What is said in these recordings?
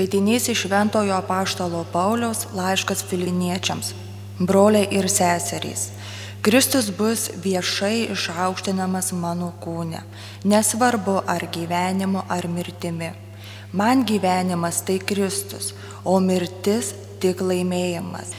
Skaitinys iš Šventojo Paštalo Pauliaus laiškas filiniečiams. Broliai ir seserys. Kristus bus viešai išaukštinamas mano kūne, nesvarbu ar gyvenimu ar mirtimi. Man gyvenimas tai Kristus, o mirtis tik laimėjimas.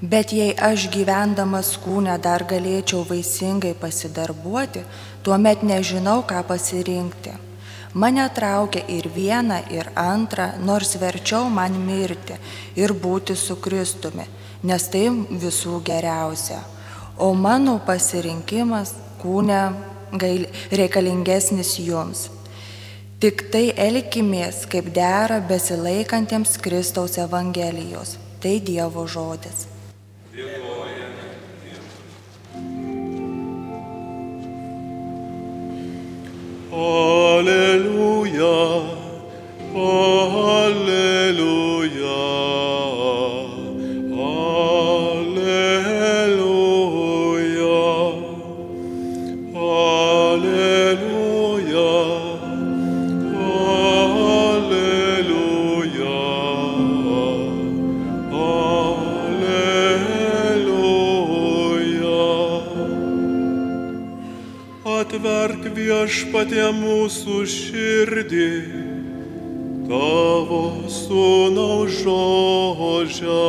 Bet jei aš gyvendamas kūne dar galėčiau vaisingai pasidarbuoti, tuomet nežinau, ką pasirinkti. Mane traukia ir viena, ir antra, nors verčiau man mirti ir būti su Kristumi, nes tai visų geriausia. O mano pasirinkimas kūne gail, reikalingesnis jums. Tik tai elkimės, kaip dera besilaikantiems Kristaus Evangelijos. Tai Dievo žodis. Alleluia, Hallelujah! Viešpatie mūsų širdį, tavo sūnaus žodžiams.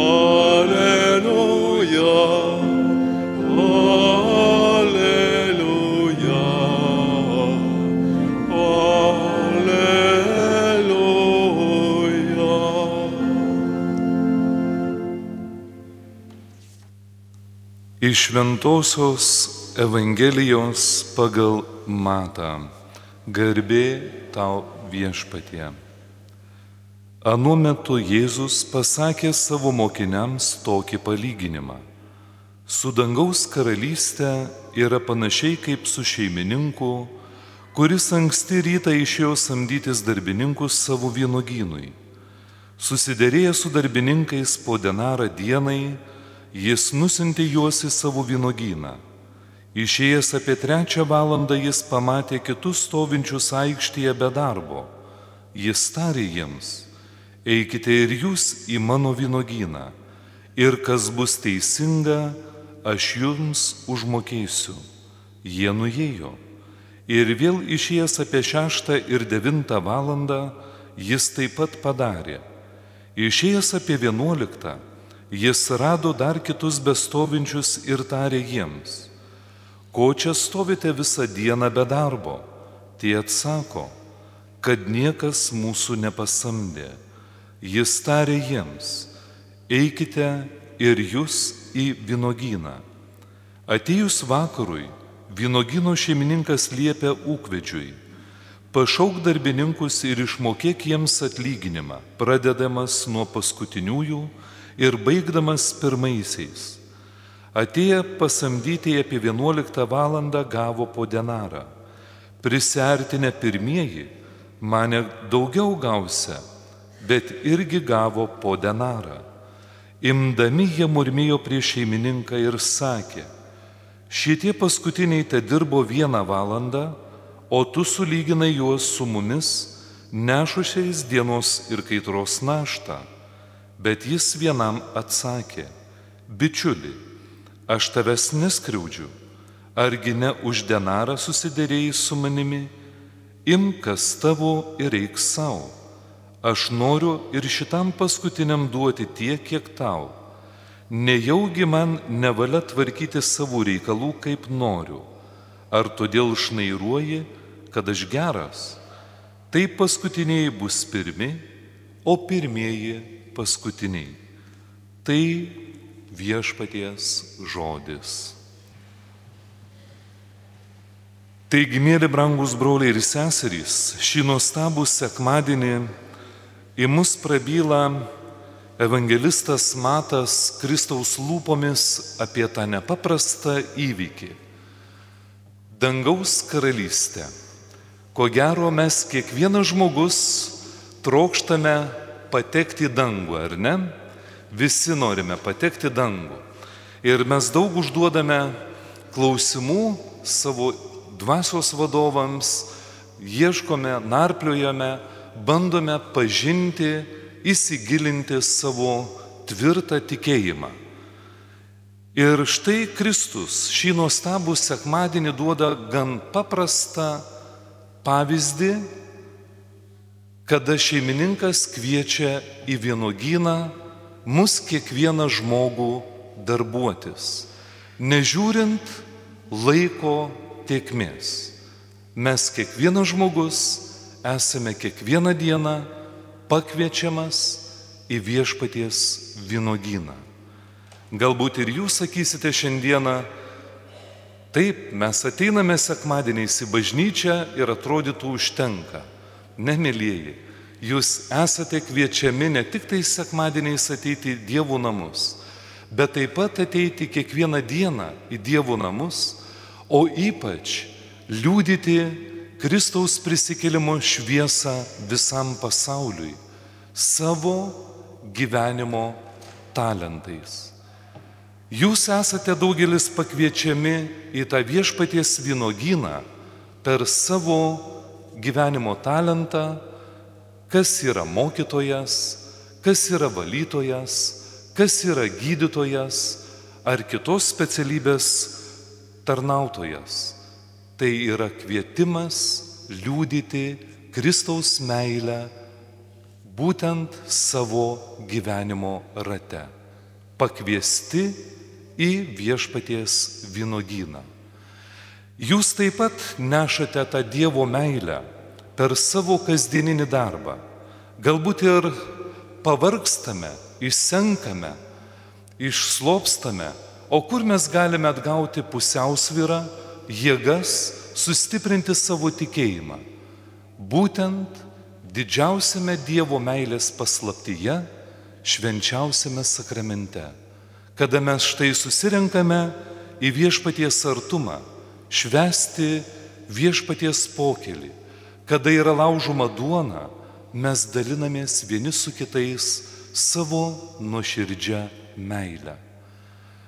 Alleluja, alleluja, alleluja. Iš Šventojios Evangelijos pagal Matą. Garbė tau viešpatie. Anu metu Jėzus pasakė savo mokiniams tokį palyginimą. Su dangaus karalystė yra panašiai kaip su šeimininku, kuris anksti rytą išėjo samdytis darbininkus savo vienogynui. Susiderėjęs su darbininkais po denarą dienai, jis nusintė juos į savo vynogyną. Išėjęs apie trečią valandą jis pamatė kitus stovinčius aikštėje be darbo. Jis tarė jiems, eikite ir jūs į mano vynogyną, ir kas bus teisinga, aš jums užmokėsiu. Jie nuėjo. Ir vėl išėjęs apie šeštą ir devintą valandą, jis taip pat padarė. Išėjęs apie vienuoliktą, jis rado dar kitus bestovinčius ir tarė jiems, ko čia stovite visą dieną be darbo? Tie atsako, kad niekas mūsų nepasamdė. Jis tarė jiems, eikite ir jūs į vynogyną. Atėjus vakarui, vynogino šeimininkas liepia ūkvedžiui, pašauk darbininkus ir išmokėk jiems atlyginimą, pradedamas nuo paskutiniųjų ir baigdamas pirmaisiais. Atėję pasamdyti apie 11 valandą gavo po denarą. Prisertinę pirmieji, mane daugiau gausia, bet irgi gavo po denarą. Imdami jie murmėjo prieš šeimininką ir sakė, šitie paskutiniai te dirbo vieną valandą, o tu sulyginai juos su mumis, nešušiais dienos ir kaitros naštą. Bet jis vienam atsakė, bičiuli, aš tavęs neskriaudžiu, argi ne už denarą susidėrėjai su manimi, imkas tavo ir eik savo. Aš noriu ir šitam paskutiniam duoti tiek, kiek tau. Nejaugi man nevalia tvarkyti savo reikalų, kaip noriu. Ar todėl šnairuoji, kad aš geras? Tai paskutiniai bus pirmi, o pirmieji paskutiniai. Tai viešpaties žodis. Taigi, mėly brangus broliai ir seserys, šį nuostabų sekmadienį į mus prabyla evangelistas Matas Kristaus lūpomis apie tą nepaprastą įvykį - dangaus karalystę. Ko gero mes kiekvienas žmogus trokštame patekti į dangų, ar ne? Visi norime patekti dangų. Ir mes daug užduodame klausimų savo dvasios vadovams, ieškome, narpliojame, bandome pažinti, įsigilinti savo tvirtą tikėjimą. Ir štai Kristus šį nuostabų sekmadienį duoda gan paprastą pavyzdį, kada šeimininkas kviečia į vienogyną mus kiekvieną žmogų darbuotis, nežiūrint laiko tiekmės. Mes kiekvienas žmogus esame kiekvieną dieną pakviečiamas į viešpaties vynogyną. Galbūt ir jūs sakysite šiandieną, taip, mes ateiname sekmadieniais į bažnyčią ir atrodytų užtenka. Nemėlyjeji, jūs esate kviečiami ne tik tai sekmadieniais ateiti į dievų namus, bet taip pat ateiti kiekvieną dieną į dievų namus, o ypač liūdyti Kristaus prisikėlimo šviesą visam pasauliui savo gyvenimo talentais. Jūs esate daugelis pakviečiami į tą viešpaties vynogyną per savo gyvenimo talentą, kas yra mokytojas, kas yra valytojas, kas yra gydytojas ar kitos specialybės tarnautojas. Tai yra kvietimas liūdyti Kristaus meilę būtent savo gyvenimo rate. Pakviesti į viešpaties vynogyną. Jūs taip pat nešate tą Dievo meilę per savo kasdieninį darbą. Galbūt ir pavargstame, išsenkame, išslopstame, o kur mes galime atgauti pusiausvyrą, jėgas sustiprinti savo tikėjimą. Būtent didžiausiame Dievo meilės paslaptyje, švenčiausiame sakramente, kada mes štai susirenkame į viešpaties artumą, švesti viešpaties pokelį, kada yra laužoma duona, mes dalinamės vieni su kitais savo nuoširdžią meilę.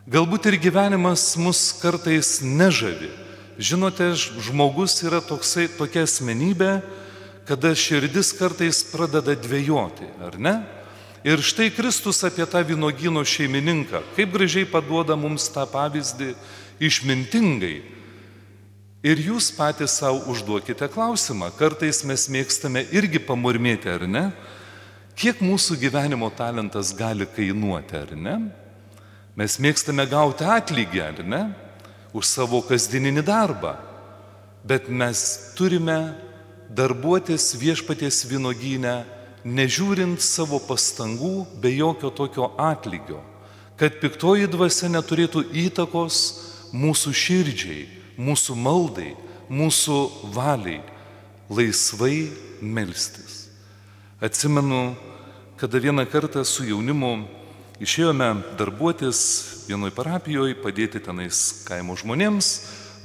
Galbūt ir gyvenimas mus kartais nežavi, Žinote, žmogus yra toksai, tokia asmenybė, kada širdis kartais pradeda dvėjoti, ar ne? Ir štai Kristus apie tą vynogino šeimininką, kaip gražiai paduoda mums tą pavyzdį išmintingai. Ir jūs patys savo užduokite klausimą, kartais mes mėgstame irgi pamurmėti, ar ne? Kiek mūsų gyvenimo talentas gali kainuoti, ar ne? Mes mėgstame gauti atlygį, ar ne? už savo kasdieninį darbą, bet mes turime darbuotis viešpaties vynogynę, nežiūrint savo pastangų be jokio tokio atlygio, kad piktoji dvasia neturėtų įtakos mūsų širdžiai, mūsų maldai, mūsų valiai, laisvai melstis. Atsimenu, kada vieną kartą su jaunimu išėjome darbuotis vienoj parapijoje, padėti tenais kaimo žmonėms,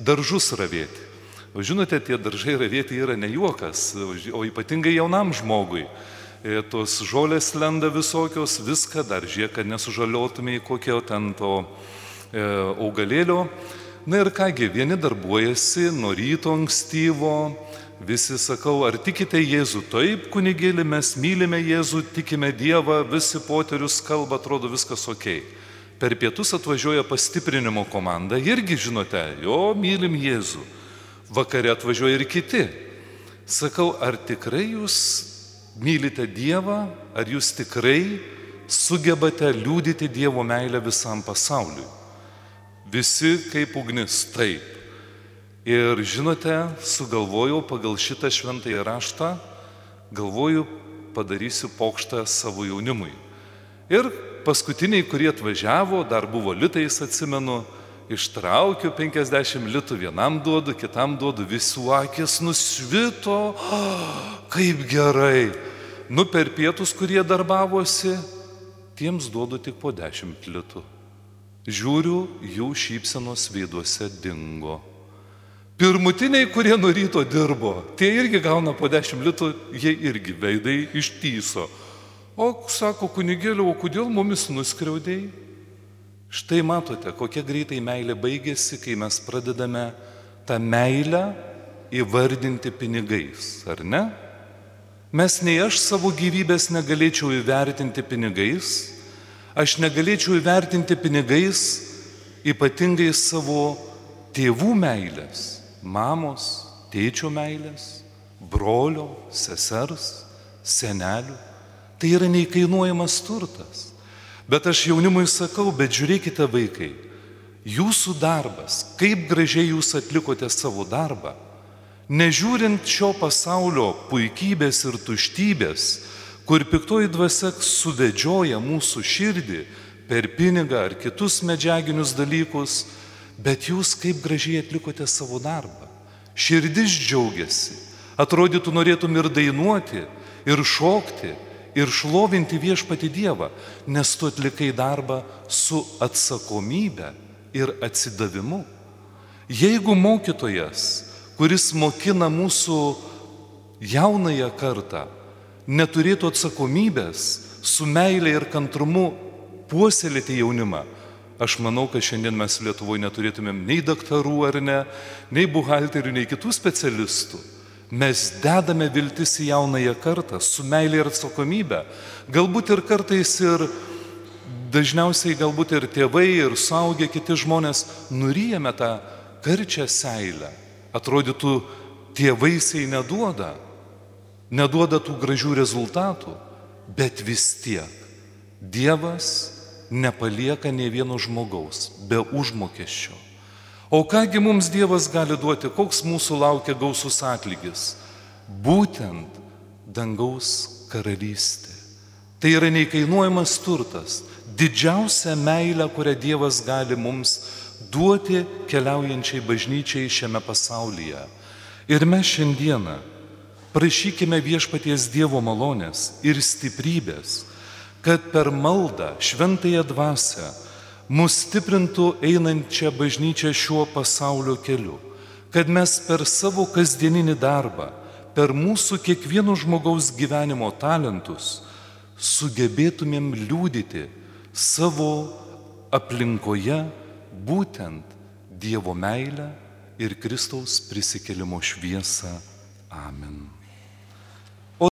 daržus ravėti. O žinote, tie daržai ravėti yra ne juokas, o ypatingai jaunam žmogui. E, tos žolės lenda visokios, viską dar žiūrėk, kad nesužaliotumai kokio ten to e, augalėlio. Na ir kągi, vieni darbuojasi nuo ryto ankstyvo, Visi sakau, ar tikite Jėzų? Taip, kunigėlį, mes mylime Jėzų, tikime Dievą, visi poterius kalba, atrodo viskas ok. Per pietus atvažiuoja pastiprinimo komanda, irgi žinote, jo mylim Jėzų. Vakare atvažiuoja ir kiti. Sakau, ar tikrai jūs mylite Dievą, ar jūs tikrai sugebate liūdyti Dievo meilę visam pasauliui? Visi kaip ugnis, taip. Ir žinote, sugalvojau pagal šitą šventąjį raštą, galvoju, padarysiu pokštą savo jaunimui. Ir paskutiniai, kurie atvažiavo, dar buvo litais, atsimenu, ištraukiu 50 litų, vienam duodu, kitam duodu, visų akis nusvito, oh, kaip gerai. Nu per pietus, kurie darbavosi, tiems duodu tik po 10 litų. Žiūriu, jų šypsenos veiduose dingo. Pirmutiniai, kurie nuo ryto dirbo, tie irgi gauna po 10 litų, jie irgi veidai ištyso. O sako kunigėliu, o kodėl mumis nuskriaudėjai? Štai matote, kokia greitai meilė baigėsi, kai mes pradedame tą meilę įvardinti pinigais, ar ne? Mes nei aš savo gyvybės negalėčiau įvertinti pinigais, aš negalėčiau įvertinti pinigais ypatingai savo tėvų meilės, mamos, tėčio meilės, brolio, sesers, senelių. Tai yra neįkainuojamas turtas. Bet aš jaunimui sakau, bet žiūrėkite vaikai, jūsų darbas, kaip gražiai jūs atlikote savo darbą, nežiūrint šio pasaulio puikybės ir tuštybės, kur piktoji dvasia suvedžioja mūsų širdį per pinigą ar kitus medžiaginius dalykus, bet jūs kaip gražiai atlikote savo darbą. Širdis džiaugiasi, atrodytų norėtum ir dainuoti, ir šokti, ir šlovinti viešpati Dievą, nes tu atlikai darbą su atsakomybė ir atsidavimu. Jeigu mokytojas, kuris mokina mūsų jaunąją kartą, neturėtų atsakomybės su meilė ir kantrumu puoselėti jaunimą, aš manau, kad šiandien mes Lietuvoje neturėtumėm nei daktarų ar ne, nei buhalterių, nei kitų specialistų mes dedame viltis į jaunąją kartą su meilė ir atsakomybė. Galbūt ir kartais ir dažniausiai galbūt ir tėvai, ir suaugę kiti žmonės nuryjame tą karčią seilę. Atrodytų, tie vaisiai neduoda, neduoda tų gražių rezultatų, bet vis tiek Dievas nepalieka ne vieno žmogaus be užmokesčio. O kągi mums Dievas gali duoti, koks mūsų laukia gausus atlygis? Būtent dangaus karalystė. Tai yra neįkainuojamas turtas, didžiausia meilė, kurią Dievas gali mums duoti keliaujančiai bažnyčiai šiame pasaulyje. Ir mes šiandieną prašykime viešpaties Dievo malonės ir stiprybės, kad per maldą šventąją dvasę mus stiprintų einančią bažnyčią šiuo pasaulio keliu, kad mes per savo kasdieninį darbą, per mūsų kiekvieno žmogaus gyvenimo talentus sugebėtumėm liūdyti savo aplinkoje būtent Dievo meilę ir Kristaus prisikelimo šviesą. Amen.